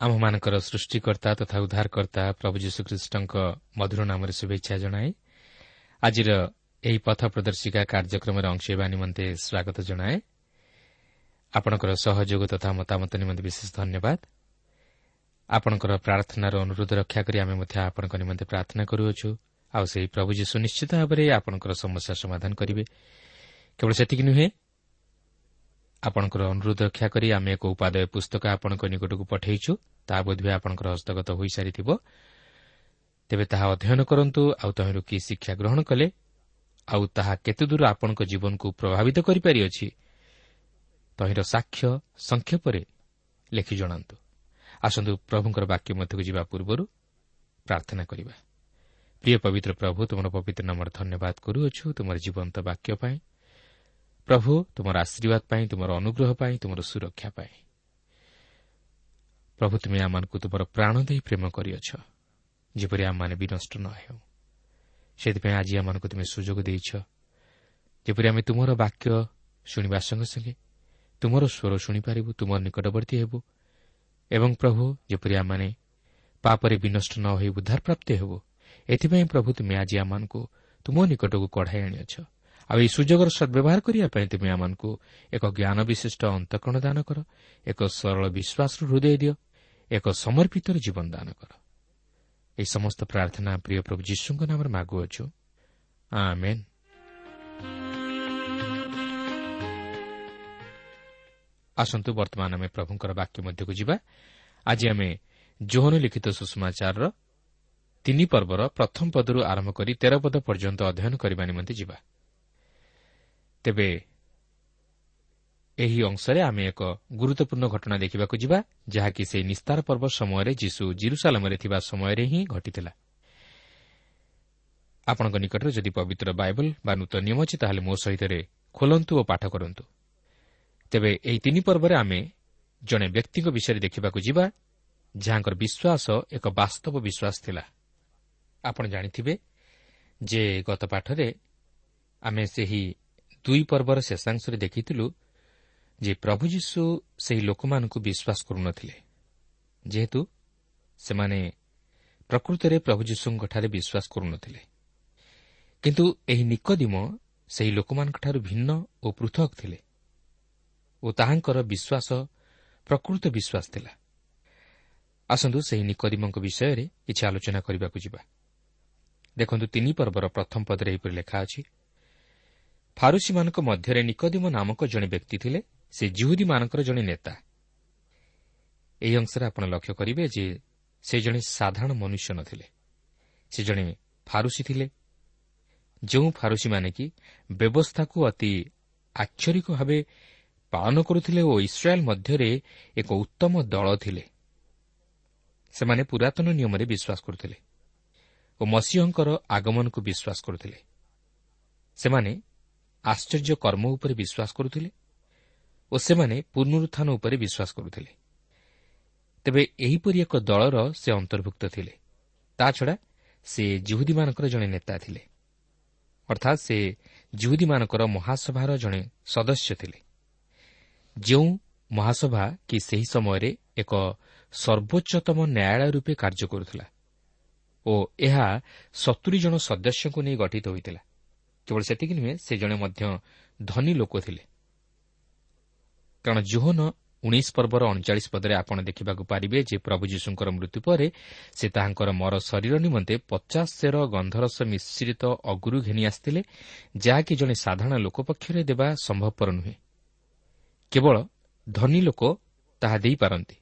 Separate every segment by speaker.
Speaker 1: ଆମମାନଙ୍କର ସୃଷ୍ଟିକର୍ତ୍ତା ତଥା ଉଦ୍ଧାରକର୍ତ୍ତା ପ୍ରଭୁ ଯୀଶୁଖ୍ରୀଷ୍ଟଙ୍କ ମଧୁର ନାମରେ ଶୁଭେଚ୍ଛା ଜଣାଏ ଆଜିର ଏହି ପଥ ପ୍ରଦର୍ଶିକା କାର୍ଯ୍ୟକ୍ରମରେ ଅଂଶ ହେବା ନିମନ୍ତେ ସ୍ୱାଗତ ଜଣାଏ। ଆପଣଙ୍କର ସହଯୋଗ ତଥା ମତାମତ ନିମନ୍ତେ ବିଶେଷ ଧନ୍ୟବାଦ। ଆପଣଙ୍କର ପ୍ରାର୍ଥନାର ଅନୁରୋଧ ରକ୍ଷା କରି ଆମେ ମଧ୍ୟ ଆପଣଙ୍କ ନିମନ୍ତେ ପ୍ରାର୍ଥନା କରୁଅଛୁ। ଆଉ ସେହି ପ୍ରଭୁ ଯୀଶୁ ନିଶ୍ଚିତ ଭାବରେ ଆପଣଙ୍କର ସମସ୍ୟା ସମାଧାନ କରିବେ। ସେତିକି ନୁହେଁ ଆପଣଙ୍କର ଅନୁରୋଧ ରକ୍ଷା କରି ଆମେ ଏକ ଉପାଦେୟ ପୁସ୍ତକ ଆପଣଙ୍କ ନିକଟକୁ ପଠାଇଛୁ ତାହା ବୋଧହୁଏ ଆପଣଙ୍କର ହସ୍ତଗତ ହୋଇସାରିଥିବ। ତେବେ ତାହା ଅଧ୍ୟୟନ କରନ୍ତୁ ଆଉ ତହିଁରୁ କି ଶିକ୍ଷା ଗ୍ରହଣ କଲେ ଆଉ ତାହା କେତେଦୂର ଆପଣଙ୍କ ଜୀବନକୁ ପ୍ରଭାବିତ କରିପାରିଅଛି ତହିଁର ସାକ୍ଷ୍ୟ ସଂକ୍ଷେପରେ ଲେଖି ଜଣାନ୍ତୁ। ଆସନ୍ତୁ ପ୍ରଭୁଙ୍କର ବାକ୍ୟ ମଧ୍ୟକୁ ଯିବା ପୂର୍ବରୁ ପ୍ରାର୍ଥନା କରିବା। ପ୍ରିୟ ପବିତ୍ର ପ୍ରଭୁ ତୁମର ପବିତ୍ର ନାମର ଧନ୍ୟବାଦ କରୁଅଛୁ ତୁମର ଜୀବନ୍ତ ବାକ୍ୟ ପାଇଁ ପ୍ରଭୁ ତୁମର ଆଶୀର୍ବାଦ ପାଇଁ ତୁମର ଅନୁଗ୍ରହ ପାଇଁ ତୁମର ସୁରକ୍ଷା ପାଇଁ ପ୍ରଭୁ ତୁମେ ଆମମାନଙ୍କୁ ତୁମର ପ୍ରାଣ ଦେଇ ପ୍ରେମ କରିଅଛ ଯେପରି ଆମମାନେ ବି ନଷ୍ଟ ନ ହେଉ ସେଥିପାଇଁ ଆଜି ଆମମାନଙ୍କୁ ତୁମେ ସୁଯୋଗ ଦେଇଛ ଯେପରି ଆମେ ତୁମର ବାକ୍ୟ ଶୁଣିବା ସଙ୍ଗେ ସଙ୍ଗେ ତୁମର ସ୍ୱର ଶୁଣିପାରିବୁ ତୁମର ନିକଟବର୍ତ୍ତୀ ହେବୁ ଏବଂ ପ୍ରଭୁ ଯେପରି ଆମମାନେ ପାପରେ ବିନଷ୍ଟ ନ ହୋଇ ଉଦ୍ଧାରପ୍ରାପ୍ତ ହେବୁ ଏଥିପାଇଁ ପ୍ରଭୁ ତୁମେ ଆଜି ଆମମାନଙ୍କୁ ତୁମ ନିକଟକୁ କଢ଼ାଇ ଆଣିଅଛ ଆଉ ଏହି ସୁଯୋଗର ସଦ୍ବ୍ୟବହାର କରିବା ପାଇଁ ତୁମେ ଆମମାନଙ୍କୁ ଏକ ଜ୍ଞାନ ବିଶିଷ୍ଟ ଅନ୍ତଃକରଣ ଦାନ କର ଏକ ସରଳ ବିଶ୍ୱାସର ହୃଦୟ ଦିଅ ଏକ ସମର୍ପିତର ଜୀବନ ଦାନ କର। ଏହି ସମସ୍ତ ପ୍ରାର୍ଥନା ପ୍ରିୟ ପ୍ରଭୁ ଯୀଶୁଙ୍କ ନାମରେ ମାଗୁଅଛୁ। ଆସନ୍ତୁ ବର୍ତ୍ତମାନ ଆମେ ପ୍ରଭୁଙ୍କର ବାକ୍ୟ ମଧ୍ୟକୁ ଯିବା। ଆଜି ଆମେ ଜୋହନ ଲିଖିତ ସୁଷମାଚାରର ତିନି ପର୍ବର ପ୍ରଥମ ପଦରୁ ଆରମ୍ଭ କରି ତେର ପଦ ପର୍ଯ୍ୟନ୍ତ ଅଧ୍ୟୟନ କରିବା ନିମନ୍ତେ ଯିବା। ତେବେ ଏହି ଅଂଶରେ ଆମେ ଏକ ଗୁରୁତ୍ୱପୂର୍ଣ୍ଣ ଘଟଣା ଦେଖିବାକୁ ଯିବା ଯାହାକି ସେହି ନିସ୍ତାର ପର୍ବ ସମୟରେ ଯୀଶୁ ଜିରୁସାଲାମରେ ଥିବା ସମୟରେ ହିଁ ଘଟିଥିଲା। ଆପଣଙ୍କ ନିକଟରେ ଯଦି ପବିତ୍ର ବାଇବଲ ବା ନୂତନ ନିୟମ ଅଛି ତାହେଲେ ମୋ ସହିତ ଖୋଲନ୍ତୁ ଓ ପାଠ କରନ୍ତୁ। ତେବେ ଏହି ତିନି ପର୍ବରେ ଆମେ ଜଣେ ବ୍ୟକ୍ତିଙ୍କ ବିଷୟରେ ଦେଖିବାକୁ ଯିବା ଯାହାଙ୍କର ବିଶ୍ୱାସ ଏକ ବାସ୍ତବ ବିଶ୍ୱାସ ଥିଲା। ଆପଣ ଜାଣିଥିବେ ଯେ ଗତ ପାଠରେ ଆମେ ସେହି ଦୁଇ ପର୍ବର ଶେଷାଂଶରେ ଦେଖିଥିଲୁ ଯେ ପ୍ରଭୁ ଯୀଶୁ ସେହି ଲୋକମାନଙ୍କୁ ବିଶ୍ୱାସ କରୁନଥିଲେ। ଯେହେତୁ ସେମାନେ ପ୍ରକୃତରେ ପ୍ରଭୁ ଯୀଶୁଙ୍କଠାରେ ବିଶ୍ୱାସ କରୁନଥିଲେ। କିନ୍ତୁ ଏହି ନିକଦିମ ସେହି ଲୋକମାନଙ୍କଠାରୁ ଭିନ୍ନ ଓ ପୃଥକ ଥିଲେ ଓ ତାହାଙ୍କର ବିଶ୍ୱାସ ପ୍ରକୃତ ବିଶ୍ୱାସ ଥିଲା। ଆସନ୍ତୁ ସେହି ନିକଦିମଙ୍କ ବିଷୟରେ କିଛି ଆଲୋଚନା କରିବାକୁ ଯିବା। ଦେଖନ୍ତୁ ତିନି ପର୍ବର ପ୍ରଥମ ପଦରେ ଏହିପରି ଲେଖା ଅଛି ଫାରୁସିମାନଙ୍କ ମଧ୍ୟରେ ନିକଦିମ ନାମକ ଜଣେ ବ୍ୟକ୍ତି ଥିଲେ ସେ ଜିହୁଦୀମାନଙ୍କର ଜଣେ ନେତା। ଏହି ଅଂଶରେ ଆପଣ ଲକ୍ଷ୍ୟ କରିବେ ଯେ ସେ ଜଣେ ସାଧାରଣ ମନୁଷ୍ୟ ନଥିଲେ। ସେ ଜଣେ ଫାରୁସି ଥିଲେ। ଯେଉଁ ଫାରୁସିମାନେ କି ବ୍ୟବସ୍ଥାକୁ ଅତି ଆକ୍ଷରିକ ଭାବେ ପାଳନ କରୁଥିଲେ ଓ ଇସ୍ରାଏଲ୍ ମଧ୍ୟରେ ଏକ ଉତ୍ତମ ଦଳ ଥିଲେ ସେମାନେ ପୁରାତନ ନିୟମରେ ବିଶ୍ୱାସ କରୁଥିଲେ ଓ ମସିହଙ୍କର ଆଗମନକୁ ବିଶ୍ୱାସ କରୁଥିଲେ। ସେମାନେ ଆଶ୍ଚର୍ଯ୍ୟ କର୍ମ ଉପରେ ବିଶ୍ୱାସ କରୁଥିଲେ ଓ ସେମାନେ ପୁନରୁତ୍ଥାନ ଉପରେ ବିଶ୍ୱାସ କରୁଥିଲେ। ତେବେ ଏହିପରି ଏକ ଦଳର ସେ ଅନ୍ତର୍ଭୁକ୍ତ ଥିଲେ। ତାଛଡ଼ା ସେ ଜିହୁଦୀମାନଙ୍କର ଜଣେ ନେତା ଥିଲେ। ଅର୍ଥାତ୍ ସେ ଜିହୁଦୀମାନଙ୍କର ମହାସଭାର ଜଣେ ସଦସ୍ୟ ଥିଲେ। ଯେଉଁ ମହାସଭା କି ସେହି ସମୟରେ ଏକ ସର୍ବୋଚ୍ଚତମ ନ୍ୟାୟାଳୟ ରୂପେ କାର୍ଯ୍ୟ କରୁଥିଲା ଓ ଏହା ସତୁରୀ ଜଣ ସଦସ୍ୟଙ୍କୁ ନେଇ ଗଠିତ ହୋଇଥିଲା। କେବଳ ସେତିକି ନୁହେଁ ସେ ଜଣେ ମଧ୍ୟ ଧନୀ ଲୋକ ଥିଲେ। କାରଣ ଜୋହନ ଉଣେଇଶ ପର୍ବର ଅଣଚାଳିଶ ପଦରେ ଆପଣ ଦେଖିବାକୁ ପାରିବେ ଯେ ପ୍ରଭୁ ଯୀଶୁଙ୍କର ମୃତ୍ୟୁ ପରେ ସେ ତାହାଙ୍କର ମର ଶରୀର ନିମନ୍ତେ ପଚାଶ ସେର ଗନ୍ଧରସ ମିଶ୍ରିତ ଅଗୁରୁ ଘେନି ଆସିଥିଲେ ଯାହାକି ଜଣେ ସାଧାରଣ ଲୋକ ପକ୍ଷରେ ଦେବା ସମ୍ଭବପର ନୁହେଁ। କେବଳ ଧନୀ ଲୋକ ତାହା ଦେଇପାରନ୍ତି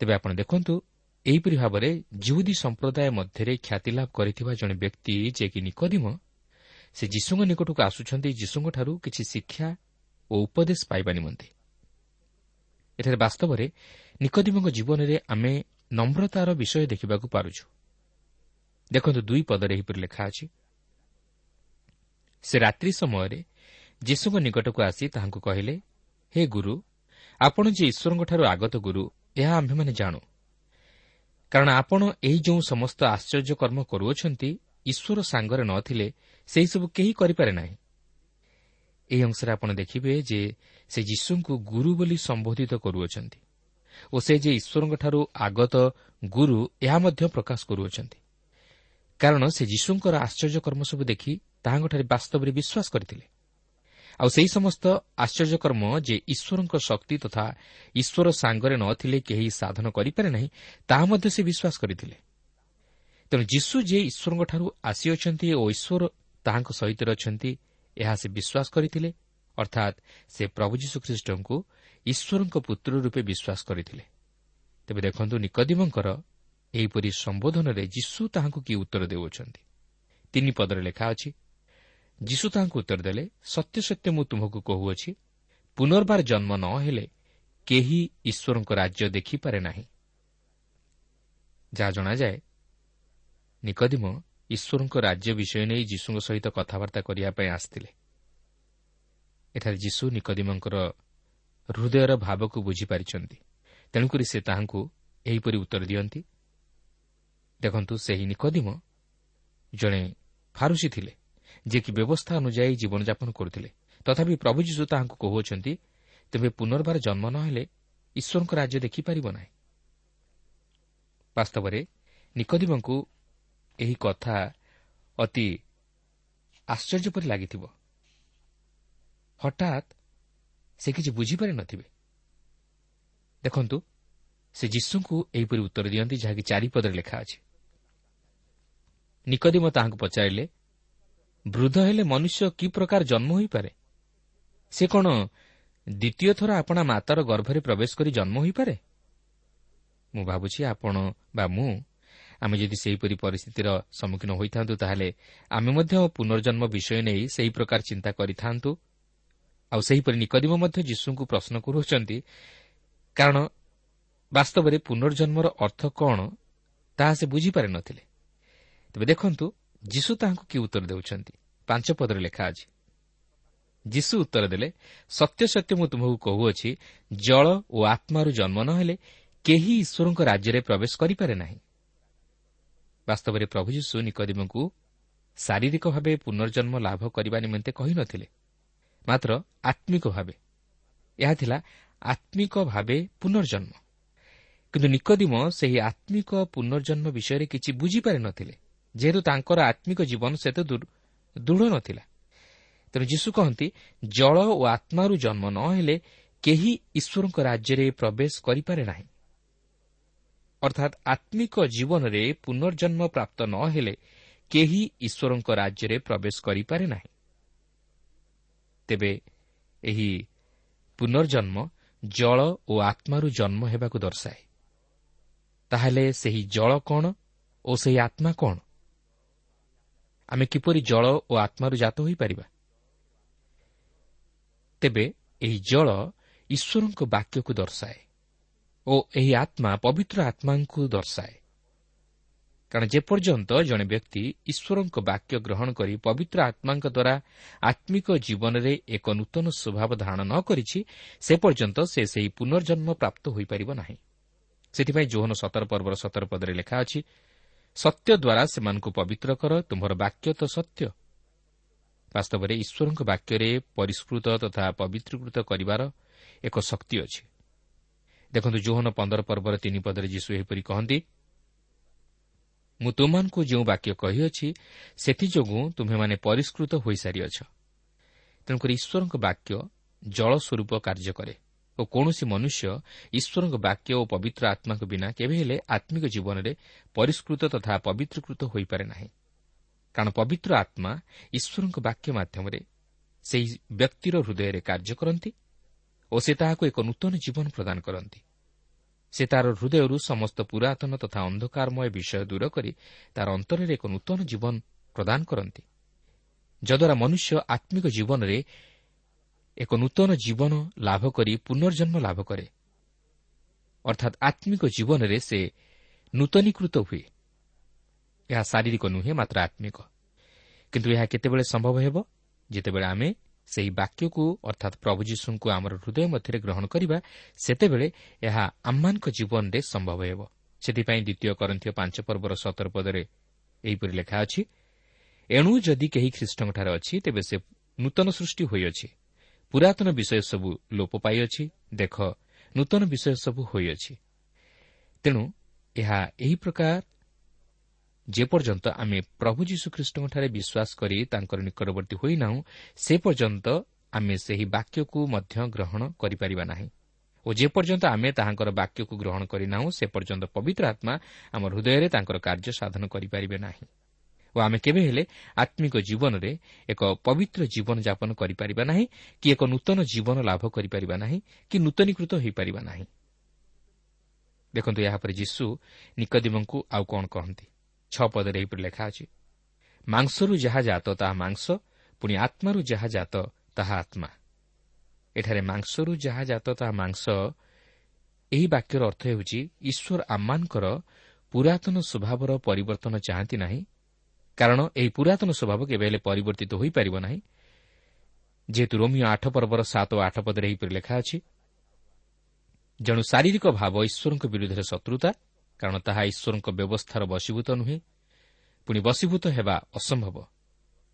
Speaker 1: ତେବେ ଆପଣ ଦେଖନ୍ତୁ ଏହିପରି ଭାବରେ ଜିହୁଦୀ ସମ୍ପ୍ରଦାୟ ମଧ୍ୟରେ ଖ୍ୟାତିଲାଭ କରିଥିବା ଜଣେ ବ୍ୟକ୍ତି ଯିଏକି ନିକଦିମ ସେ ଯୀଶୁଙ୍କ ନିକଟକୁ ଆସୁଛନ୍ତି ଯୀଶୁଙ୍କଠାରୁ କିଛି ଶିକ୍ଷା ଓ ଉପଦେଶ ପାଇବା ନିମନ୍ତେ। ଏଠାରେ ବାସ୍ତବରେ ନିକଦିମଙ୍କ ଜୀବନରେ ଆମେ ନମ୍ରତାର ବିଷୟ ଦେଖିବାକୁ ପାରୁଛୁ। ଦେଖନ୍ତୁ ଦୁଇ ପଦରେ ଏହିପରି ଲେଖା ଅଛି। ସେ ରାତ୍ରି ସମୟରେ ଯୀଶୁଙ୍କ ନିକଟକୁ ଆସି ତାହାଙ୍କୁ କହିଲେ ହେ ଗୁରୁ ଆପଣ ଯେ ଈଶ୍ୱରଙ୍କଠାରୁ ଆଗତ ଗୁରୁ ଏହା ଆମ୍ଭେମାନେ ଜାଣୁ। କାରଣ ଆପଣ ଏହି ଯେଉଁ ସମସ୍ତ ଆଶ୍ଚର୍ଯ୍ୟ କର୍ମ କରୁଅଛନ୍ତି ଈଶ୍ୱର ସାଙ୍ଗରେ ନ ଥିଲେ ସେହିସବୁ କେହି କରିପାରେ ନାହିଁ। ଏହି ଅଂଶରେ ଆପଣ ଦେଖିବେ ଯେ ସେ ଯୀଶୁଙ୍କୁ ଗୁରୁ ବୋଲି ସମ୍ବୋଧିତ କରୁଅଛନ୍ତି ଓ ସେ ଯେ ଈଶ୍ୱରଙ୍କଠାରୁ ଆଗତ ଗୁରୁ ଏହା ମଧ୍ୟ ପ୍ରକାଶ କରୁଅଛନ୍ତି। କାରଣ ସେ ଯୀଶୁଙ୍କର ଆଶ୍ଚର୍ଯ୍ୟକର୍ମ ସବୁ ଦେଖି ତାହାଙ୍କଠାରେ ବାସ୍ତବରେ ବିଶ୍ୱାସ କରିଥିଲେ। ଆଉ ସେହି ସମସ୍ତ ଆଶ୍ଚର୍ଯ୍ୟକର୍ମ ଯେ ଈଶ୍ୱରଙ୍କ ଶକ୍ତି ତଥା ଈଶ୍ୱର ସାଙ୍ଗରେ ନ ଥିଲେ କେହି ସାଧନ କରିପାରେ ନାହିଁ ତାହା ମଧ୍ୟ ସେ ବିଶ୍ୱାସ କରିଥିଲେ। ତେଣୁ ଯୀଶୁ ଯେ ଈଶ୍ୱରଙ୍କଠାରୁ ଆସିଅଛନ୍ତି ଓ ଈଶ୍ୱର ତାହାଙ୍କ ସହିତ ଅଛନ୍ତି। ଏହା ସେ ବିଶ୍ୱାସ କରିଥିଲେ ଅର୍ଥାତ୍ ସେ ପ୍ରଭୁ ଯୀଶୁଖ୍ରୀଷ୍ଟଙ୍କୁ ଈଶ୍ୱରଙ୍କ ପୁତ୍ର ରୂପେ ବିଶ୍ୱାସ କରିଥିଲେ। ତେବେ ଦେଖନ୍ତୁ ନିକଦିମଙ୍କର ଏହିପରି ସମ୍ବୋଧନରେ ଯୀଶୁ ତାହାଙ୍କୁ କି ଉତ୍ତର ଦେଉଅଛନ୍ତି। ତିନି ପଦରେ ଲେଖା ଅଛି ଯୀଶୁ ତାହାଙ୍କୁ ଉତ୍ତର ଦେଲେ ସତ୍ୟ ସତ୍ୟ ମୁଁ ତୁମକୁ କହୁଅଛି ପୁନର୍ବାର ଜନ୍ମ ନ ହେଲେ କେହି ଈଶ୍ୱରଙ୍କ ରାଜ୍ୟ ଦେଖିପାରେ ନାହିଁ। ଯାହା ଜଣାଯାଏ ନିକଦିମ ଈଶ୍ୱରଙ୍କ ରାଜ୍ୟ ବିଷୟ ନେଇ ଯୀଶୁଙ୍କ ସହିତ କଥାବାର୍ତ୍ତା କରିବା ପାଇଁ ଆସିଥିଲେ। ଏଠାରେ ଯୀଶୁ ନିକଦିମଙ୍କର ହୃଦୟର ଭାବକୁ ବୁଝିପାରିଛନ୍ତି। ତେଣୁକରି ସେ ତାହାଙ୍କୁ ଏହିପରି ଉତ୍ତର ଦିଅନ୍ତି ଦେଖନ୍ତୁ ସେହି ନିକଦିମ ଜଣେ ଫାରୁସି ଥିଲେ ଯିଏକି ବ୍ୟବସ୍ଥା ଅନୁଯାୟୀ ଜୀବନଯାପନ କରୁଥିଲେ। ତଥାପି ପ୍ରଭୁ ଯୀଶୁ ତାହାଙ୍କୁ କହୁଅଛନ୍ତି ତେବେ ପୁନର୍ବାର ଜନ୍ମ ନ ହେଲେ ଈଶ୍ୱରଙ୍କ ରାଜ୍ୟ ଦେଖିପାରିବ ନାହିଁ। ବାସ୍ତବରେ ନିକଦିମଙ୍କୁ ଏହି କଥା ଅତି ଆଶ୍ଚର୍ଯ୍ୟ ପରି ଲାଗିଥିବ ହଠାତ୍ ସେ କିଛି ବୁଝିପାରି ନଥିବେ। ଦେଖନ୍ତୁ ସେ ଯୀଶୁଙ୍କୁ ଏହିପରି ଉତ୍ତର ଦିଅନ୍ତି ଯାହାକି ଚାରିପଦରେ ଲେଖା ଅଛି। ନିକଦିମ ତାହାଙ୍କୁ ପଚାରିଲେ ବୃଦ୍ଧ ହେଲେ ମନୁଷ୍ୟ କି ପ୍ରକାର ଜନ୍ମ ହୋଇପାରେ? ସେ କ'ଣ ଦ୍ୱିତୀୟ ଥର ଆପଣା ମାତାର ଗର୍ଭରେ ପ୍ରବେଶ କରି ଜନ୍ମ ହୋଇପାରେ? ମୁଁ ଭାବୁଛି ଆପଣ ବା ମୁଁ ଆମେ ଯଦି ସେହିପରି ପରିସ୍ଥିତିର ସମ୍ମୁଖୀନ ହୋଇଥାନ୍ତୁ ତାହେଲେ ଆମେ ମଧ୍ୟ ପୁନର୍ଜନ୍ମ ବିଷୟ ନେଇ ସେହି ପ୍ରକାର ଚିନ୍ତା କରିଥାନ୍ତୁ। ଆଉ ସେହିପରି ନିକଦିମ ମଧ୍ୟ ଯୀଶୁଙ୍କୁ ପ୍ରଶ୍ନ କରୁଅଛନ୍ତି କାରଣ ବାସ୍ତବରେ ପୁନର୍ଜନ୍ମର ଅର୍ଥ କ'ଣ ତାହା ସେ ବୁଝିପାରିନଥିଲେ ତେବେ ଦେଖନ୍ତୁ ଯୀଶୁ ତାହାଙ୍କୁ କି ଉତ୍ତର ଦେଉଛନ୍ତି? ପାଞ୍ଚ ପଦରେ ଲେଖା ଅଛି ଯୀଶୁ ଉତ୍ତର ଦେଲେ ସତ୍ୟ ସତ୍ୟ ମୁଁ ତୁମକୁ କହୁଅଛି ଜଳ ଓ ଆତ୍ମାରୁ ଜନ୍ମ ନ ହେଲେ କେହି ଈଶ୍ୱରଙ୍କ ରାଜ୍ୟରେ ପ୍ରବେଶ କରିପାରେ ନାହିଁ। ବାସ୍ତବରେ ପ୍ରଭୁ ଯୀଶୁ ନିକଦିମଙ୍କୁ ଶାରୀରିକ ଭାବେ ପୁନର୍ଜନ୍ମ ଲାଭ କରିବା ନିମନ୍ତେ କହିନଥିଲେ ମାତ୍ର ଆତ୍ମିକ ଭାବେ। ଏହା ଥିଲା ଆତ୍ମିକ ଭାବେ ପୁନର୍ଜନ୍ମ। କିନ୍ତୁ ନିକଦିମ ସେହି ଆତ୍ମିକ ପୁନର୍ଜନ୍ମ ବିଷୟରେ କିଛି ବୁଝିପାରିନଥିଲେ ଯେହେତୁ ତାଙ୍କର ଆତ୍ମିକ ଜୀବନ ସେତେ ଦୃଢ଼ ନଥିଲା। ତେଣୁ ଯୀଶୁ କହନ୍ତି ଜଳ ଓ ଆତ୍ମାରୁ ଜନ୍ମ ନ ହେଲେ କେହି ଈଶ୍ୱରଙ୍କ ରାଜ୍ୟରେ ପ୍ରବେଶ କରିପାରେ ନାହିଁ। ଅର୍ଥାତ୍ ଆତ୍ମିକ ଜୀବନରେ ପୁନର୍ଜନ୍ମ ପ୍ରାପ୍ତ ନ ହେଲେ କେହି ଈଶ୍ୱରଙ୍କ ରାଜ୍ୟରେ ପ୍ରବେଶ କରିପାରେ ନାହିଁ ତେବେ ଏହି ପୁନର୍ଜନ୍ମ ଜଳ ଓ ଆତ୍ମାରୁ ଜନ୍ମ ହେବାକୁ ଦର୍ଶାଏ ତାହେଲେ ସେହି ଜଳ କ'ଣ ଓ ସେହି ଆତ୍ମା କ'ଣ ଆମେ କିପରି ଜଳ ଓ ଆତ୍ମାରୁ ଜାତ ହୋଇପାରିବା ତେବେ ଏହି ଜଳ ଈଶ୍ୱରଙ୍କ ବାକ୍ୟକୁ ଦର୍ଶାଏ। ଓ ଏହି ଆତ୍ମା ପବିତ୍ର ଆତ୍ମାଙ୍କୁ ଦର୍ଶାଏ। କାରଣ ଯେପର୍ଯ୍ୟନ୍ତ ଜଣେ ବ୍ୟକ୍ତି ଈଶ୍ୱରଙ୍କ ବାକ୍ୟ ଗ୍ରହଣ କରି ପବିତ୍ର ଆତ୍ମାଙ୍କ ଦ୍ୱାରା ଆତ୍ମିକ ଜୀବନରେ ଏକ ନୂତନ ସ୍ୱଭାବ ଧାରଣ ନ କରିଛି ସେ ପର୍ଯ୍ୟନ୍ତ ସେ ସେହି ପୁନର୍ଜନ୍ମ ପ୍ରାପ୍ତ ହୋଇପାରିବ ନାହିଁ। ସେଥିପାଇଁ ଜୋହନ ସତର ପର୍ବର ସତର ପଦରେ ଲେଖା ଅଛି ସତ୍ୟ ଦ୍ୱାରା ସେମାନଙ୍କୁ ପବିତ୍ର କର ତୁମର ବାକ୍ୟ ତ ସତ୍ୟ। ବାସ୍ତବରେ ଈଶ୍ୱରଙ୍କ ବାକ୍ୟରେ ପରିଷ୍କୃତ ତଥା ପବିତ୍ରୀକୃତ କରିବାର ଏକ ଶକ୍ତି ଅଛି। ଦେଖନ୍ତୁ ଜୋହନ ପନ୍ଦର ପର୍ବର ତିନି ପଦରେ ଯୀଶୁ ଏହିପରି କହନ୍ତି ମୁଁ ତୁମମାନଙ୍କୁ ଯେଉଁ ବାକ୍ୟ କହିଅଛି ସେଥିଯୋଗୁଁ ତୁମ୍ଭେମାନେ ପରିଷ୍କୃତ ହୋଇସାରିଅଛ। ତେଣୁକରି ଈଶ୍ୱରଙ୍କ ବାକ୍ୟ ଜଳ ସ୍ୱରୂପ କାର୍ଯ୍ୟ କରେ ଓ କୌଣସି ମନୁଷ୍ୟ ଈଶ୍ୱରଙ୍କ ବାକ୍ୟ ଓ ପବିତ୍ର ଆତ୍ମାଙ୍କ ବିନା କେବେ ହେଲେ ଆତ୍ମିକ ଜୀବନରେ ପରିଷ୍କୃତ ତଥା ପବିତ୍ରକୃତ ହୋଇପାରେ ନାହିଁ। କାରଣ ପବିତ୍ର ଆତ୍ମା ଈଶ୍ୱରଙ୍କ ବାକ୍ୟ ମାଧ୍ୟମରେ ସେହି ବ୍ୟକ୍ତିର ହୃଦୟରେ କାର୍ଯ୍ୟ କରନ୍ତି ଓ ସେ ତାହାକୁ ଏକ ନୂତନ ଜୀବନ ପ୍ରଦାନ କରନ୍ତି। ସେ ତା'ର ହୃଦୟରୁ ସମସ୍ତ ପୁରାତନ ତଥା ଅନ୍ଧକାରମୟ ବିଷୟ ଦୂର କରି ତା'ର ଅନ୍ତରରେ ଏକ ନୂତନ ଜୀବନ ପ୍ରଦାନ କରନ୍ତି। ଯଦ୍ୱାରା ମନୁଷ୍ୟ ଆତ୍ମିକ ଜୀବନରେ ଏକ ନୂତନ ଜୀବନ ଲାଭ କରି ପୁନର୍ଜନ୍ମ ଲାଭ କରେ। ଅର୍ଥାତ୍ ଆତ୍ମିକ ଜୀବନରେ ସେ ନୂତନୀକୃତ ହୁଏ। ଏହା ଶାରୀରିକ ନୁହେଁ ମାତ୍ର ଆତ୍ମିକ। କିନ୍ତୁ ଏହା କେତେବେଳେ ସମ୍ଭବ ହେବ? ଯେତେବେଳେ ଆମେ ସେହି ବାକ୍ୟକୁ ଅର୍ଥାତ୍ ପ୍ରଭୁ ଯୀଶୁଙ୍କୁ ଆମର ହୃଦୟ ମଧ୍ୟରେ ଗ୍ରହଣ କରିବା ସେତେବେଳେ ଏହା ଆମମାନଙ୍କ ଜୀବନରେ ସମ୍ଭବ ହେବ। ସେଥିପାଇଁ ଦ୍ୱିତୀୟ କରନ୍ଥୀୟ ପାଞ୍ଚ ପର୍ବର ସତର ପଦରେ ଏହିପରି ଲେଖା ଅଛି ଏଣୁ ଯଦି କେହି ଖ୍ରୀଷ୍ଟଙ୍କଠାରେ ଅଛି ତେବେ ସେ ନୂତନ ସୃଷ୍ଟି ହୋଇଅଛି। ପୁରାତନ ବିଷୟ ସବୁ ଲୋପ ପାଇଅଛି। ଦେଖ ନୂତନ ବିଷୟ ସବୁ ହୋଇଅଛି। ତେଣୁ ଏହା ଏହି ପ୍ରକାର ଯେପର୍ଯ୍ୟନ୍ତ ଆମେ ପ୍ରଭୁ ଯୀଶୁଖ୍ରୀଷ୍ଟଙ୍କଠାରେ ବିଶ୍ୱାସ କରି ତାଙ୍କର ନିକଟବର୍ତ୍ତୀ ହୋଇନାହୁଁ ସେ ପର୍ଯ୍ୟନ୍ତ ଆମେ ସେହି ବାକ୍ୟକୁ ମଧ୍ୟ ଗ୍ରହଣ କରିପାରିବା ନାହିଁ। ଓ ଯେପର୍ଯ୍ୟନ୍ତ ଆମେ ତାହାଙ୍କର ବାକ୍ୟକୁ ଗ୍ରହଣ କରିନାହୁଁ ସେ ପର୍ଯ୍ୟନ୍ତ ପବିତ୍ର ଆତ୍ମା ଆମ ହୃଦୟରେ ତାଙ୍କର କାର୍ଯ୍ୟ ସାଧନ କରିପାରିବେ ନାହିଁ। ଓ ଆମେ କେବେ ହେଲେ ଆତ୍ମିକ ଜୀବନରେ ଏକ ପବିତ୍ର ଜୀବନଯାପନ କରିପାରିବା ନାହିଁ କି ଏକ ନୂତନ ଜୀବନ ଲାଭ କରିପାରିବା ନାହିଁ କି ନୂତନୀକୃତ ହୋଇପାରିବା ନାହିଁ। ଦେଖନ୍ତୁ ଏହାପରେ ଯୀଶୁ ନିକଦିମଙ୍କୁ ଆଉ କ'ଣ କହନ୍ତି? ଛଅ ପଦରେ ଏହିପରି ଲେଖା ଅଛି ମାଂସରୁ ଯାହା ଜାତ ତାହା ମାଂସ ପୁଣି ଆତ୍ମାରୁ ଯାହା ଜାତ ତାହା ଆତ୍ମା। ଏଠାରେ ମାଂସରୁ ଯାହା ଜାତ ତାହା ମାଂସ ଏହି ବାକ୍ୟର ଅର୍ଥ ହେଉଛି ଈଶ୍ୱର ଆମମାନଙ୍କର ପୁରାତନ ସ୍ୱଭାବର ପରିବର୍ତ୍ତନ ଚାହାନ୍ତି ନାହିଁ କାରଣ ଏହି ପୁରାତନ ସ୍ୱଭାବ କେବେ ହେଲେ ପରିବର୍ତ୍ତିତ ହୋଇପାରିବ ନାହିଁ। ଯେହେତୁ ରୋମିଓ ଆଠ ପର୍ବର ସାତ ଓ ଆଠ ପଦରେ ଏହିପରି ଲେଖା ଅଛି ଜଣୁ ଶାରୀରିକ ଭାବ ଈଶ୍ୱରଙ୍କ ବିରୁଦ୍ଧରେ ଶତ୍ରୁତା କାରଣ ତାହା ଈଶ୍ୱରଙ୍କ ବ୍ୟବସ୍ଥାର ବଶୀଭୂତ ନୁହେଁ। ପୁଣି ବଶୀଭୂତ ହେବା ଅସମ୍ଭବ।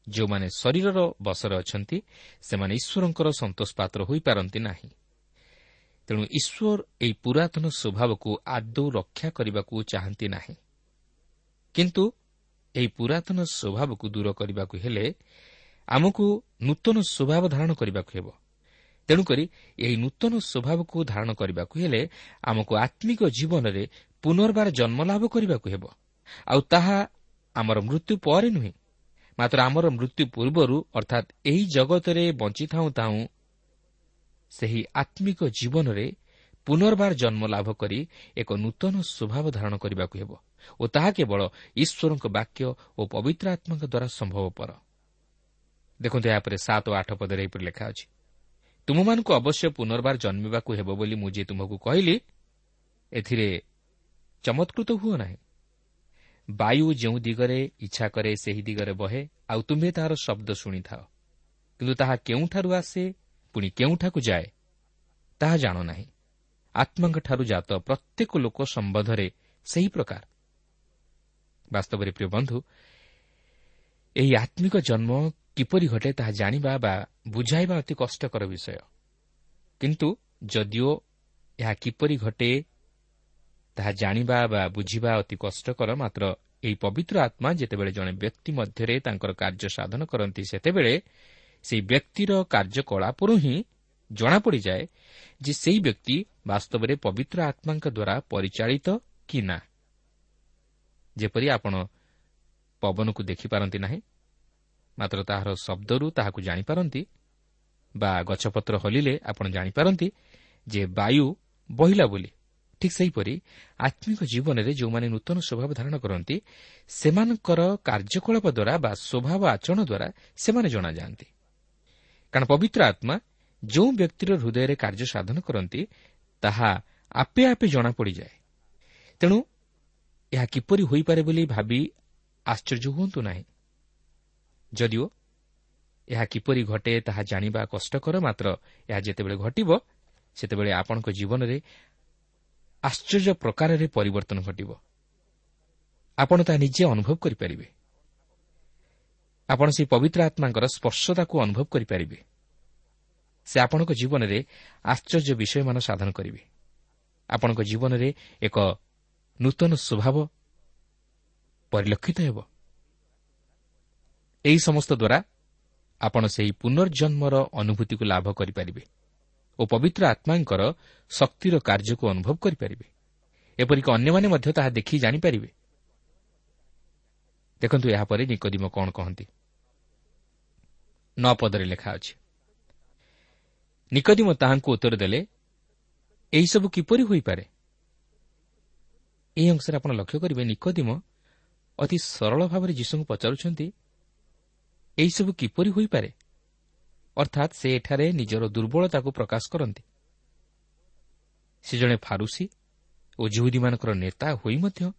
Speaker 1: ଯେଉଁମାନେ ଶରୀରର ବସରେ ଅଛନ୍ତି ସେମାନେ ଈଶ୍ୱରଙ୍କର ସନ୍ତୋଷ ପାତ୍ର ହୋଇପାରନ୍ତି ନାହିଁ। ତେଣୁ ଈଶ୍ୱର ଏହି ପୁରାତନ ସ୍ୱଭାବକୁ ଆଦୌ ରକ୍ଷା କରିବାକୁ ଚାହାନ୍ତି ନାହିଁ। କିନ୍ତୁ ଏହି ପୁରାତନ ସ୍ୱଭାବକୁ ଦୂର କରିବାକୁ ହେଲେ ଆମକୁ ନୂତନ ସ୍ୱଭାବ ଧାରଣ କରିବାକୁ ହେବ। ତେଣୁକରି ଏହି ନୂତନ ସ୍ୱଭାବକୁ ଧାରଣ କରିବାକୁ ହେଲେ ଆମକୁ ଆତ୍ମିକ ଜୀବନରେ ପୁନର୍ବାର ଜନ୍ମଲାଭ କରିବାକୁ ହେବ। ଆଉ ତାହା ଆମର ମୃତ୍ୟୁ ପରେ ନୁହେଁ। ମାତ୍ର ଆମର ମୃତ୍ୟୁ ପୂର୍ବରୁ ଅର୍ଥାତ୍ ଏହି ଜଗତରେ ବଞ୍ଚିଥାଉଁ ତାହୁଁ ସେହି ଆତ୍ମିକ ଜୀବନରେ ପୁନର୍ବାର ଜନ୍ମ ଲାଭ କରି ଏକ ନୂତନ ସ୍ୱଭାବ ଧାରଣ କରିବାକୁ ହେବ ଓ ତାହା କେବଳ ଈଶ୍ୱରଙ୍କ ବାକ୍ୟ ଓ ପବିତ୍ର ଆତ୍ମାଙ୍କ ଦ୍ୱାରା ସମ୍ଭବପର। ଦେଖନ୍ତୁ ଏହାପରେ ସାତ ଓ ଆଠ ପଦରେ ଏହିପରି ଲେଖା ଅଛି। ତୁମମାନଙ୍କୁ ଅବଶ୍ୟ ପୁନର୍ବାର ଜନ୍ମିବାକୁ ହେବ ବୋଲି ମୁଁ ଯେ ତୁମକୁ କହିଲି ଏଥିରେ ଚମତ୍କୃତ ହୁଅ ନାହିଁ ବାୟୁ ଯେଉଁ ଦିଗରେ ଇଚ୍ଛା କରେ ସେହି ଦିଗରେ ବହେ ଆଉ ତୁମ୍ଭେ ତାହାର ଶବ୍ଦ ଶୁଣିଥାଅ। କିନ୍ତୁ ତାହା କେଉଁଠାରୁ ଆସେ ପୁଣି କେଉଁଠାକୁ ଯାଏ ତାହା ଜାଣ ନାହିଁ ଆତ୍ମାଙ୍କଠାରୁ ଜାତ ପ୍ରତ୍ୟେକ ଲୋକ ସମ୍ବନ୍ଧରେ ସେହି ପ୍ରକାର। ବାସ୍ତବରେ ପ୍ରିୟ ବନ୍ଧୁ ଏହି ଆତ୍ମିକ ଜନ୍ମ କିପରି ଘଟେ ତାହା ଜାଣିବା ବା ବୁଝାଇବା ଅତି କଷ୍ଟକର ବିଷୟ। କିନ୍ତୁ ଯଦିଓ ଏହା କିପରି ଘଟେ ତାହା ଜାଣିବା ବା ବୁଝିବା ଅତି କଷ୍ଟକର। ମାତ୍ର ଏହି ପବିତ୍ର ଆତ୍ମା ଯେତେବେଳେ ଜଣେ ବ୍ୟକ୍ତି ମଧ୍ୟରେ ତାଙ୍କର କାର୍ଯ୍ୟ ସାଧନ କରନ୍ତି ସେତେବେଳେ ସେହି ବ୍ୟକ୍ତିର କାର୍ଯ୍ୟକଳାପରୁ ହିଁ ଜଣାପଡ଼ିଯାଏ ଯେ ସେହି ବ୍ୟକ୍ତି ବାସ୍ତବରେ ପବିତ୍ର ଆତ୍ମାଙ୍କ ଦ୍ୱାରା ପରିଚାଳିତ କି ନା। ଯେପରି ଆପଣ ପବନକୁ ଦେଖିପାରନ୍ତି ନାହିଁ ମାତ୍ର ତାହାର ଶବ୍ଦରୁ ତାହାକୁ ଜାଣିପାରନ୍ତି ବା ଗଛପତ୍ର ହଲିଲେ ଆପଣ ଜାଣିପାରନ୍ତି ଯେ ବାୟୁ ବହିଲା ବୋଲି। ଠିକ୍ ସେହିପରି ଆତ୍ମିକ ଜୀବନରେ ଯେଉଁମାନେ ନୂତନ ସ୍ୱଭାବ ଧାରଣ କରନ୍ତି ସେମାନଙ୍କର କାର୍ଯ୍ୟକଳାପ ଦ୍ୱାରା ବା ସ୍ୱଭାବ ଆଚରଣ ଦ୍ୱାରା ସେମାନେ ଜଣାଯାଆନ୍ତି। କାରଣ ପବିତ୍ର ଆତ୍ମା ଯେଉଁ ବ୍ୟକ୍ତିର ହୃଦୟରେ କାର୍ଯ୍ୟ ସାଧନ କରନ୍ତି ତାହା ଆପେ ଆପେ ଜଣାପଡ଼ିଯାଏ। ତେଣୁ ଏହା କିପରି ହୋଇପାରେ ବୋଲି ଭାବି ଆଶ୍ଚର୍ଯ୍ୟ ହୁଅନ୍ତୁ ନାହିଁ। ଯଦିଓ ଏହା କିପରି ଘଟେ ତାହା ଜାଣିବା କଷ୍ଟକର ମାତ୍ର ଏହା ଯେତେବେଳେ ଘଟିବ ସେତେବେଳେ ଆପଣଙ୍କ ଜୀବନରେ ଆଶ୍ଚର୍ଯ୍ୟ ପ୍ରକାରରେ ପରିବର୍ତ୍ତନ ଘଟିବ। ଆପଣ ତାହା ନିଜେ ଅନୁଭବ କରିପାରିବେ। ଆପଣ ସେହି ପବିତ୍ର ଆତ୍ମାଙ୍କର ସ୍ପର୍ଶତାକୁ ଅନୁଭବ କରିପାରିବେ। ସେ ଆପଣଙ୍କ ଜୀବନରେ ଆଶ୍ଚର୍ଯ୍ୟ ବିଷୟମାନ ସାଧନ କରିବେ। ଆପଣଙ୍କ ଜୀବନରେ ଏକ ନୂତନ ସ୍ୱଭାବ ପରିଲକ୍ଷିତ ହେବ। ଏହି ସମସ୍ତ ଦ୍ୱାରା ଆପଣ ସେହି ପୁନର୍ଜନ୍ମର ଅନୁଭୂତିକୁ ଲାଭ କରିପାରିବେ। ଓ ପବିତ୍ର ଆତ୍ମାଙ୍କର ଶକ୍ତିର କାର୍ଯ୍ୟକୁ ଅନୁଭବ କରିପାରିବେ। ଏପରିକି ଅନ୍ୟମାନେ ମଧ୍ୟ ତାହା ଦେଖି ଜାଣିପାରିବେ। ଦେଖନ୍ତୁ ଏହାପରେ ନିକୋଦିମ କ'ଣ କହନ୍ତି। ନ ପଦରେ ଲେଖା ଅଛି। ନିକୋଦିମ ତାହାଙ୍କୁ ଉତ୍ତର ଦେଲେ ଏହିସବୁ କିପରି ହୋଇପାରେ? ଏହି ଅଂଶରେ ଆପଣ ଲକ୍ଷ୍ୟ କରିବେ ନିକୋଦିମ ଅତି ସରଳ ଭାବରେ ଯୀଶୁଙ୍କୁ ପଚାରୁଛନ୍ତି ଏହିସବୁ କିପରି ହୋଇପାରେ? ଅର୍ଥାତ୍ ସେ ଏଠାରେ ନିଜର ଦୁର୍ବଳତାକୁ ପ୍ରକାଶ କରନ୍ତି ସେ ଜଣେ ଫାରୁସି ଓ ଜୁହୁଦୀମାନଙ୍କର ନେତା ହୋଇ ମଧ୍ୟ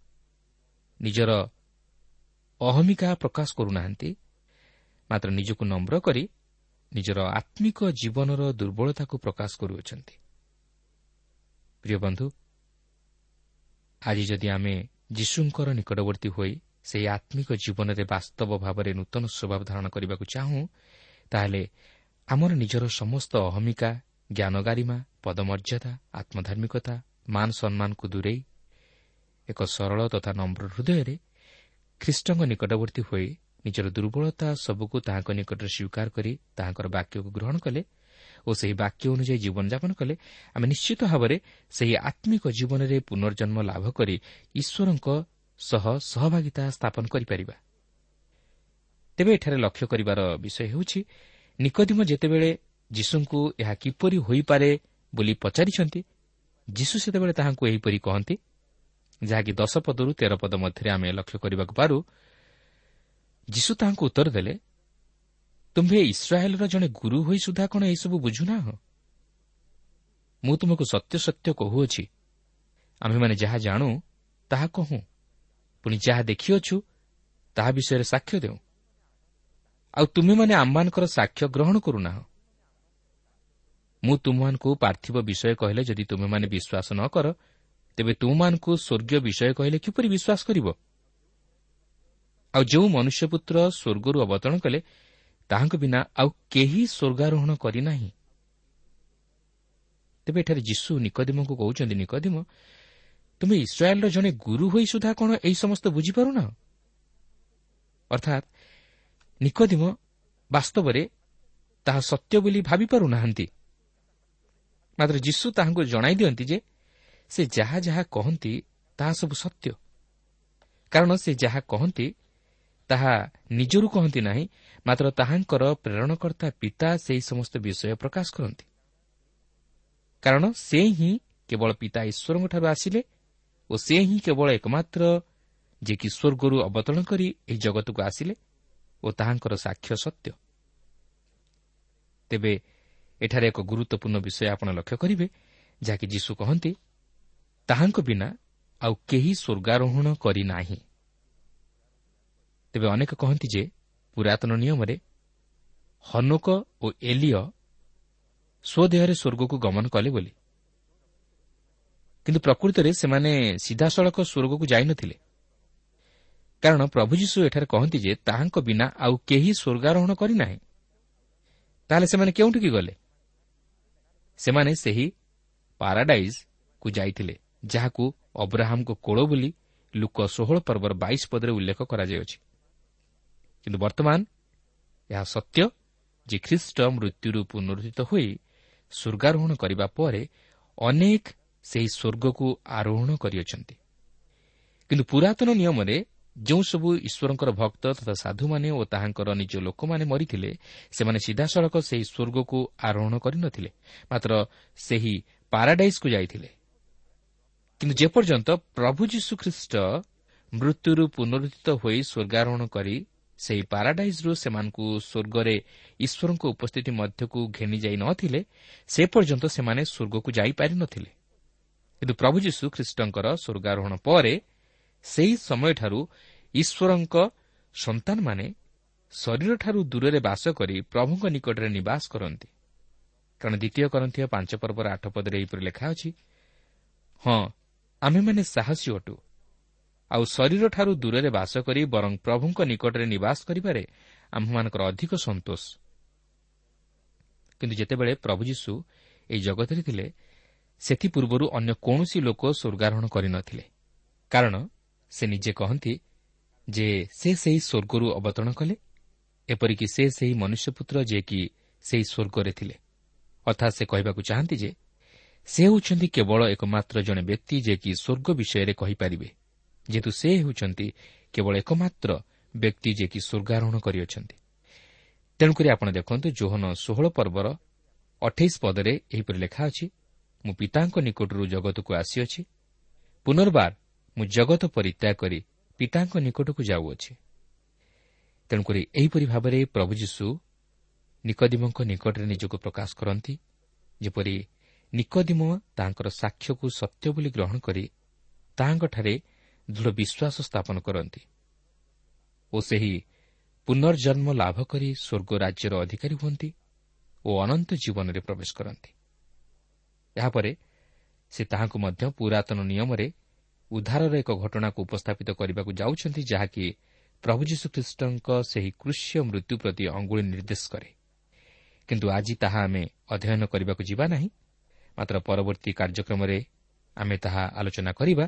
Speaker 1: ନିଜର ଅହମିକା ପ୍ରକାଶ କରୁନାହାନ୍ତି ମାତ୍ର ନିଜକୁ ନମ୍ର କରି ନିଜର ଆତ୍ମିକ ଜୀବନର ଦୁର୍ବଳତାକୁ ପ୍ରକାଶ କରୁଅଛନ୍ତି। ପ୍ରିୟ ବନ୍ଧୁ ଆଜି ଯଦି ଆମେ ଯୀଶୁଙ୍କର ନିକଟବର୍ତ୍ତୀ ହୋଇ ସେହି ଆତ୍ମିକ ଜୀବନରେ ବାସ୍ତବ ଭାବରେ ନୂତନ ସ୍ୱଭାବ ଧାରଣ କରିବାକୁ ଚାହୁଁ ତାହେଲେ ଆମର ନିଜର ସମସ୍ତ ଅହମିକା ଜ୍ଞାନଗାରିମା ପଦମର୍ଯ୍ୟାଦା ଆତ୍ମଧାର୍ମିକତା ମାନ ସମ୍ମାନକୁ ଦୂରେଇ ଏକ ସରଳ ତଥା ନମ୍ର ହୃଦୟରେ ଖ୍ରୀଷ୍ଟଙ୍କ ନିକଟବର୍ତ୍ତୀ ହୋଇ ନିଜର ଦୁର୍ବଳତା ସବୁକୁ ତାହାଙ୍କ ନିକଟରେ ସ୍ୱୀକାର କରି ତାହାଙ୍କର ବାକ୍ୟକୁ ଗ୍ରହଣ କଲେ ଓ ସେହି ବାକ୍ୟ ଅନୁଯାୟୀ ଜୀବନଯାପନ କଲେ ଆମେ ନିଶ୍ଚିତ ଭାବରେ ସେହି ଆତ୍ମିକ ଜୀବନରେ ପୁନର୍ଜନ୍ମ ଲାଭ କରି ଈଶ୍ୱରଙ୍କ ସହ ସହଭାଗିତା ସ୍ଥାପନ କରିପାରିବା। ତେବେ ଏଠାରେ ଲକ୍ଷ୍ୟ କରିବାର ବିଷୟ ହେଉଛି ନିକଦିମ ଯେତେବେଳେ ଯୀଶୁଙ୍କୁ ଏହା କିପରି ହୋଇପାରେ ବୋଲି ପଚାରିଛନ୍ତି ଯୀଶୁ ସେତେବେଳେ ତାହାଙ୍କୁ ଏହିପରି କହନ୍ତି ଯାହାକି ଦଶ ପଦରୁ ତେର ପଦ ମଧ୍ୟରେ ଆମେ ଲକ୍ଷ୍ୟ କରିବାକୁ ପାରୁ ଯୀଶୁ ତାହାଙ୍କୁ ଉତ୍ତର ଦେଲେ ତୁମ୍ଭେ ଇସ୍ରାଏଲ୍ର ଜଣେ ଗୁରୁ ହୋଇ ସୁଦ୍ଧା କ'ଣ ଏହିସବୁ ବୁଝୁନାହ? ମୁଁ ତୁମକୁ ସତ୍ୟ ସତ୍ୟ କହୁଅଛି। ଆମ୍ଭେମାନେ ଯାହା ଜାଣୁ ତାହା କହୁଁ। ପୁଣି ଯାହା ଦେଖିଅଛୁ ତାହା ବିଷୟରେ ସାକ୍ଷ୍ୟ ଦେଉ। ଆଉ ତୁମେମାନେ ଆମମାନଙ୍କର ସାକ୍ଷ୍ୟ ଗ୍ରହଣ କରୁନାହ। ମୁଁ ତୁମମାନଙ୍କୁ ପାର୍ଥିବ ବିଷୟ କହିଲେ ଯଦି ତୁମେମାନେ ବିଶ୍ୱାସ ନ କର ତେବେ ତୁମମାନଙ୍କୁ ସ୍ୱର୍ଗୀୟ ବିଷୟ କହିଲେ କିପରି ବିଶ୍ୱାସ କରିବ? ଆଉ ଯେଉଁ ମନୁଷ୍ୟପୁତ୍ର ସ୍ୱର୍ଗରୁ ଅବତରଣ କଲେ ତାହାଙ୍କ ବିନା ଆଉ କେହି ସ୍ୱର୍ଗାରୋହଣ କରିନାହିଁ ତେବେ ଏଠାରେ ଯୀଶୁ ନିକଦିମଙ୍କୁ କହୁଛନ୍ତି ନିକଦିମ ତୁମେ ଇସ୍ରାଏଲ୍ର ଜଣେ ଗୁରୁ ହୋଇ ସୁଦ୍ଧା କ'ଣ ଏହି ସମସ୍ତ ବୁଝିପାରୁନା ଅର୍ଥାତ୍ ନିକଦିମ ବାସ୍ତବରେ ତାହା ସତ୍ୟ ବୋଲି ଭାବିପାରୁନାହାନ୍ତି। ମାତ୍ର ଯୀଶୁ ତାହାଙ୍କୁ ଜଣାଇ ଦିଅନ୍ତି ଯେ ସେ ଯାହା ଯାହା କହନ୍ତି ତାହା ସବୁ ସତ୍ୟ। କାରଣ ସେ ଯାହା କହନ୍ତି ତାହା ନିଜରୁ କହନ୍ତି ନାହିଁ ମାତ୍ର ତାହାଙ୍କର ପ୍ରେରଣକର୍ତ୍ତା ପିତା ସେହି ସମସ୍ତ ବିଷୟ ପ୍ରକାଶ କରନ୍ତି। କାରଣ ସେ ହିଁ କେବଳ ପିତା ଈଶ୍ୱରଙ୍କଠାରୁ ଆସିଲେ ଓ ସେ ହିଁ କେବଳ ଏକମାତ୍ର ଯିଏକି ସ୍ୱର୍ଗରୁ ଅବତରଣ କରି ଏହି ଜଗତକୁ ଆସିଲେ। ଓ ତାହାଙ୍କର ସାକ୍ଷ୍ୟ ସତ୍ୟ। ତେବେ ଏଠାରେ ଏକ ଗୁରୁତ୍ୱପୂର୍ଣ୍ଣ ବିଷୟ ଆପଣ ଲକ୍ଷ୍ୟ କରିବେ ଯାହାକି ଯୀଶୁ କହନ୍ତି ତାହାଙ୍କ ବିନା ଆଉ କେହି ସ୍ୱର୍ଗାରୋହଣ କରିନାହିଁ ତେବେ ଅନେକ କହନ୍ତି ଯେ ପୁରାତନ ନିୟମରେ ହନୁକ ଓ ଏଲିୟ ସ୍ୱଦେହରେ ସ୍ୱର୍ଗକୁ ଗମନ କଲେ ବୋଲି। କିନ୍ତୁ ପ୍ରକୃତରେ ସେମାନେ ସିଧାସଳଖ ସ୍ୱର୍ଗକୁ ଯାଇନଥିଲେ। କାରଣ ପ୍ରଭୁ ଯୀଶୁ ଏଠାରେ କହନ୍ତି ଯେ ତାହାଙ୍କ ବିନା ଆଉ କେହି ସ୍ୱର୍ଗାରୋହଣ କରିନାହିଁ। ତାହେଲେ ସେମାନେ କେଉଁଠିକି ଗଲେ? ସେମାନେ ସେହି ପାରାଡାଇଜ୍କୁ ଯାଇଥିଲେ ଯାହାକୁ ଅବ୍ରାହମ୍ଙ୍କ କୋଳ ବୋଲି ଲୁକ ଷୋହଳ ପର୍ବର ବାଇଶ ପଦରେ ଉଲ୍ଲେଖ କରାଯାଇଅଛି କିନ୍ତୁ ବର୍ତ୍ତମାନ ଏହା ସତ୍ୟ ଯେ ଖ୍ରୀଷ୍ଟ ମୃତ୍ୟୁରୁ ପୁନରୁଦ୍ଧିତ ହୋଇ ସ୍ୱର୍ଗାରୋହଣ କରିବା ପରେ ଅନେକ ସେହି ସ୍ୱର୍ଗକୁ ଆରୋହଣ କରିଅଛନ୍ତି। କିନ୍ତୁ ପୁରାତନ ନିୟମରେ ଯେଉଁସବୁ ଈଶ୍ୱରଙ୍କର ଭକ୍ତ ତଥା ସାଧୁମାନେ ଓ ତାହାଙ୍କର ନିଜ ଲୋକମାନେ ମରିଥିଲେ ସେମାନେ ସିଧାସଳଖ ସେହି ସ୍ୱର୍ଗକୁ ଆରୋହଣ କରିନଥିଲେ ମାତ୍ର ସେହି ପାରାଡାଇସ୍କୁ ଯାଇଥିଲେ। କିନ୍ତୁ ଯେପର୍ଯ୍ୟନ୍ତ ପ୍ରଭୁ ଯୀଶୁଖ୍ରୀଷ୍ଟ ମୃତ୍ୟୁରୁ ପୁନରୁଦ୍ଧିତ ହୋଇ ସ୍ୱର୍ଗାରୋହଣ କରି ସେହି ପାରାଡାଇଜ୍ରୁ ସେମାନଙ୍କୁ ସ୍ୱର୍ଗରେ ଈଶ୍ୱରଙ୍କ ଉପସ୍ଥିତି ମଧ୍ୟକୁ ଘେନିଯାଇ ଥିଲେ ସେ ପର୍ଯ୍ୟନ୍ତ ସେମାନେ ସ୍ୱର୍ଗକୁ ଯାଇପାରିନଥିଲେ। କିନ୍ତୁ ପ୍ରଭୁ ଯୀଶୁ ଖ୍ରୀଷ୍ଟଙ୍କର ସ୍ୱର୍ଗାରୋହଣ ପରେ ସେହି ସମୟଠାରୁ ଈଶ୍ୱରଙ୍କ ସନ୍ତାନମାନେ ଶରୀରଠାରୁ ଦୂରରେ ବାସ କରି ପ୍ରଭୁଙ୍କ ନିକଟରେ ନିବାସ କରନ୍ତି। କାରଣ ଦ୍ୱିତୀୟ କରନ୍ଥୀୟ ପାଞ୍ଚ ପର୍ବର ଆଠ ପଦରେ ଏହିପରି ଲେଖା ଅଛି ହଁ ଆମେମାନେ ସାହସୀ ଅଟୁ। ଆଉ ଶରୀରଠାରୁ ଦୂରରେ ବାସ କରି ବରଂ ପ୍ରଭୁଙ୍କ ନିକଟରେ ନିବାସ କରିବାରେ ଆମ୍ଭମାନଙ୍କର ଅଧିକ ସନ୍ତୋଷ। କିନ୍ତୁ ଯେତେବେଳେ ପ୍ରଭୁ ଯୀଶୁ ଏହି ଜଗତରେ ଥିଲେ ସେଥିପୂର୍ବରୁ ଅନ୍ୟ କୌଣସି ଲୋକ ସ୍ୱର୍ଗାରୋହଣ କରିନଥିଲେ। କାରଣ ସେ ନିଜେ କହନ୍ତି ଯେ ସେ ସେହି ସ୍ୱର୍ଗରୁ ଅବତରଣ କଲେ ଏପରିକି ସେ ସେହି ମନୁଷ୍ୟପୁତ୍ର ଯିଏକି ସେହି ସ୍ୱର୍ଗରେ ଥିଲେ। ଅର୍ଥାତ୍ ସେ କହିବାକୁ ଚାହାନ୍ତି ଯେ ସେ ହେଉଛନ୍ତି କେବଳ ଏକମାତ୍ର ଜଣେ ବ୍ୟକ୍ତି ଯିଏକି ସ୍ୱର୍ଗ ବିଷୟରେ କହିପାରିବେ ଯେହେତୁ ସେ ହେଉଛନ୍ତି କେବଳ ଏକମାତ୍ର ବ୍ୟକ୍ତି ଯିଏକି ସ୍ୱର୍ଗାରୋହଣ କରିଅଛନ୍ତି। ତେଣୁକରି ଆପଣ ଦେଖନ୍ତୁ ଜୋହନ ଷୋହଳ ପର୍ବର ଅଠେଇଶ ପଦରେ ଏହିପରି ଲେଖା ଅଛି ମୁଁ ପିତାଙ୍କ ନିକଟରୁ ଜଗତକୁ ଆସିଅଛି। ପୁନର୍ବାର ମୁଁ ଜଗତ ପରିତ୍ୟାଗ କରି ପିତାଙ୍କ ନିକଟକୁ ଯାଉଅଛି। ତେଣୁକରି ଏହିପରି ଭାବରେ ପ୍ରଭୁ ଯୀଶୁ ନିକଦିମଙ୍କ ନିକଟରେ ନିଜକୁ ପ୍ରକାଶ କରନ୍ତି ଯେପରି ନିକଦିମ ତାଙ୍କର ସାକ୍ଷ୍ୟକୁ ସତ୍ୟ ବୋଲି ଗ୍ରହଣ କରି ତାହାଙ୍କଠାରେ ଦୃଢ଼ ବିଶ୍ୱାସ ସ୍ଥାପନ କରନ୍ତି ଓ ସେହି ପୁନର୍ଜନ୍ମ ଲାଭ କରି ସ୍ୱର୍ଗ ରାଜ୍ୟର ଅଧିକାରୀ ହୁଅନ୍ତି ଓ ଅନନ୍ତ ଜୀବନରେ ପ୍ରବେଶ କରନ୍ତି। ଏହାପରେ ସେ ତାହାଙ୍କୁ ମଧ୍ୟ ପୁରାତନ ନିୟମରେ ଉଦ୍ଧାରର ଏକ ଘଟଣାକୁ ଉପସ୍ଥାପିତ କରିବାକୁ ଯାଉଛନ୍ତି ଯାହାକି ପ୍ରଭୁ ଯୀଶୁଖ୍ରୀଷ୍ଟଙ୍କ ସେହି କୃଷ୍ୟ ମୃତ୍ୟୁ ପ୍ରତି ଅଙ୍ଗୁଳି ନିର୍ଦ୍ଦେଶ କରେ। କିନ୍ତୁ ଆଜି ତାହା ଆମେ ଅଧ୍ୟୟନ କରିବାକୁ ଯିବା ନାହିଁ। ମାତ୍ର ପରବର୍ତ୍ତୀ କାର୍ଯ୍ୟକ୍ରମରେ ଆମେ ତାହା ଆଲୋଚନା କରିବା।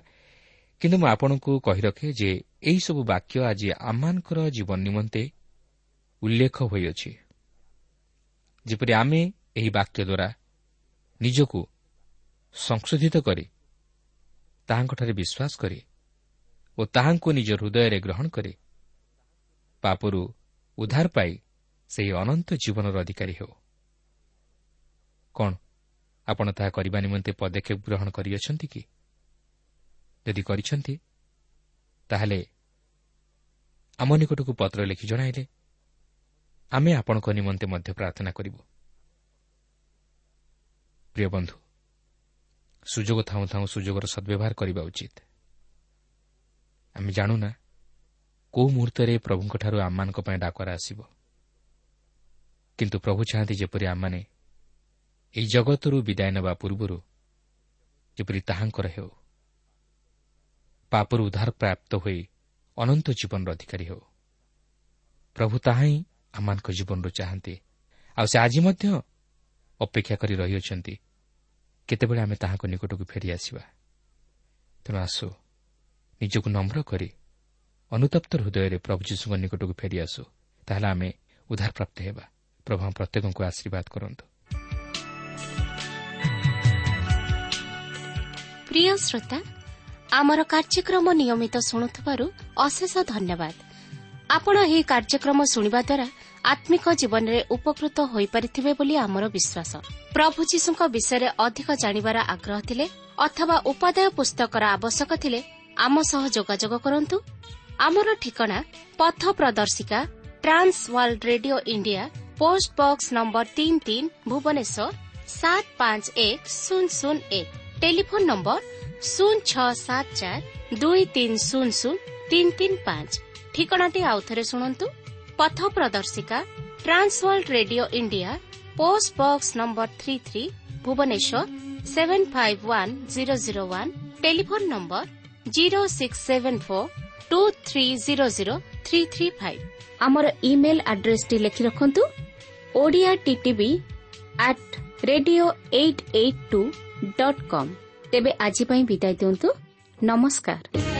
Speaker 1: କିନ୍ତୁ ମୁଁ ଆପଣଙ୍କୁ କହି ରଖେ ଯେ ଏହିସବୁ ବାକ୍ୟ ଆଜି ଆମମାନଙ୍କର ଜୀବନ ନିମନ୍ତେ ଉଲ୍ଲେଖ ହୋଇଅଛି। ଯେପରି ଆମେ ଏହି ବାକ୍ୟ ଦ୍ୱାରା ନିଜକୁ ସଂଶୋଧିତ କରି ତାହାଙ୍କଠାରେ ବିଶ୍ୱାସ କରି ଓ ତାହାଙ୍କୁ ନିଜ ହୃଦୟରେ ଗ୍ରହଣ କରି ପାପରୁ ଉଦ୍ଧାର ପାଇ ସେହି ଅନନ୍ତ ଜୀବନର ଅଧିକାରୀ ହେଉ। କ'ଣ ଆପଣ ତାହା କରିବା ନିମନ୍ତେ ପଦକ୍ଷେପ ଗ୍ରହଣ କରିଅଛନ୍ତି କି? ଯଦି କରିଛନ୍ତି ତାହେଲେ ଆମ ନିକଟକୁ ପତ୍ର ଲେଖି ଜଣାଇଲେ। ଆମେ ଆପଣଙ୍କ ନିମନ୍ତେ ମଧ୍ୟ ପ୍ରାର୍ଥନା କରିବୁ। ପ୍ରିୟ ବନ୍ଧୁ ସୁଯୋଗ ଥାଉଁ ଥାଉଁ ସୁଯୋଗର ସଦ୍ବ୍ୟବହାର କରିବା ଉଚିତ। ଆମେ ଜାଣୁନା କେଉଁ ମୁହୂର୍ତ୍ତରେ ପ୍ରଭୁଙ୍କଠାରୁ ଆମମାନଙ୍କ ପାଇଁ ଡାକରା ଆସିବ। କିନ୍ତୁ ପ୍ରଭୁ ଚାହାନ୍ତି ଯେପରି ଆମମାନେ ଏହି ଜଗତରୁ ବିଦାୟ ନେବା ପୂର୍ବରୁ ଯେପରି ତାହାଙ୍କର ହେଉ ପାପରୁ ଉଦ୍ଧାର ପ୍ରାପ୍ତ ହୋଇ ଅନନ୍ତ ଜୀବନର ଅଧିକାରୀ ହେଉ। ପ୍ରଭୁ ତାହା ହିଁ ଆମମାନଙ୍କ ଜୀବନରୁ ଚାହାନ୍ତି। ଆଉ ସେ ଆଜି ମଧ୍ୟ ଅପେକ୍ଷା କରି ରହିଅଛନ୍ତି। କେତେବେଳେ ଆମେ ତାହାଙ୍କ ନିକଟକୁ ଫେରିଆସିବା ତେଣୁ ଆସୁ ନିଜକୁ ନମ୍ର କରି ଅନୁତପ୍ତ ହୃଦୟରେ ପ୍ରଭୁ ଯୀଶୁଙ୍କ ନିକଟକୁ ଫେରିଆସୁ ତାହେଲେ ଆମେ ଉଦ୍ଧାରପ୍ରାପ୍ତ ହେବା। ପ୍ରଭୁ ପ୍ରତ୍ୟେକଙ୍କୁ ଆଶୀର୍ବାଦ କରନ୍ତୁ।
Speaker 2: ପ୍ରିୟ ଶ୍ରୋତା ଆମର କାର୍ଯ୍ୟକ୍ରମ ନିୟମିତ ଶୁଣୁଥିବାରୁ ଅଶେଷ ଧନ୍ୟବାଦ। ଆପଣ ଏହି କାର୍ଯ୍ୟକ୍ରମ ଶୁଣିବା ଦ୍ୱାରା ଆତ୍ମିକ ଜୀବନରେ ଉପକୃତ ହୋଇପାରିଥିବେ ବୋଲି ଆମର ବିଶ୍ୱାସ। ପ୍ରଭୁ ଯୀଶୁଙ୍କ ବିଷୟରେ ଅଧିକ ଜାଣିବାର ଆଗ୍ରହ ଥିଲେ ଅଥବା ଉପାଦେୟ ପୁସ୍ତକର ଆବଶ୍ୟକ ଥିଲେ ଆମ ସହ ଯୋଗାଯୋଗ କରନ୍ତୁ। ଆମର ଠିକଣା ପଥ ପ୍ରଦର୍ଶିକା trans world radio India post box number ତିନି ତିନି ଭୁବନେଶ୍ୱର ସାତ ପାଞ୍ଚ ଏକ ଶୂନ ଶୂନ ଏକ। ଟେଲିଫୋନ୍ ନମ୍ବର ଶୂନ ଛଅ ସାତ ଚାରି ଦୁଇ ତିନି ଶୂନ ଶୂନ ତିନି ତିନି ପାଞ୍ଚ। ଠିକଣାଟି ଆଉଥରେ ଶୁଣନ୍ତୁ। ପଥ ପ୍ରଦର୍ଶିକା trans world radio India post box number three three Bhubaneswar seven five one zero zero one telephone number zero six seven four two three zero zero three three five ଆମର ଇମେଲ୍ ଆଡ୍ରେସ୍ଟି ଲେଖି ରଖନ୍ତୁ Odia TTV at radio eight eight two dot com ତେବେ ଆଜି ପାଇଁ ବିଦାୟ ଦିଅନ୍ତୁ। ନମସ୍କାର।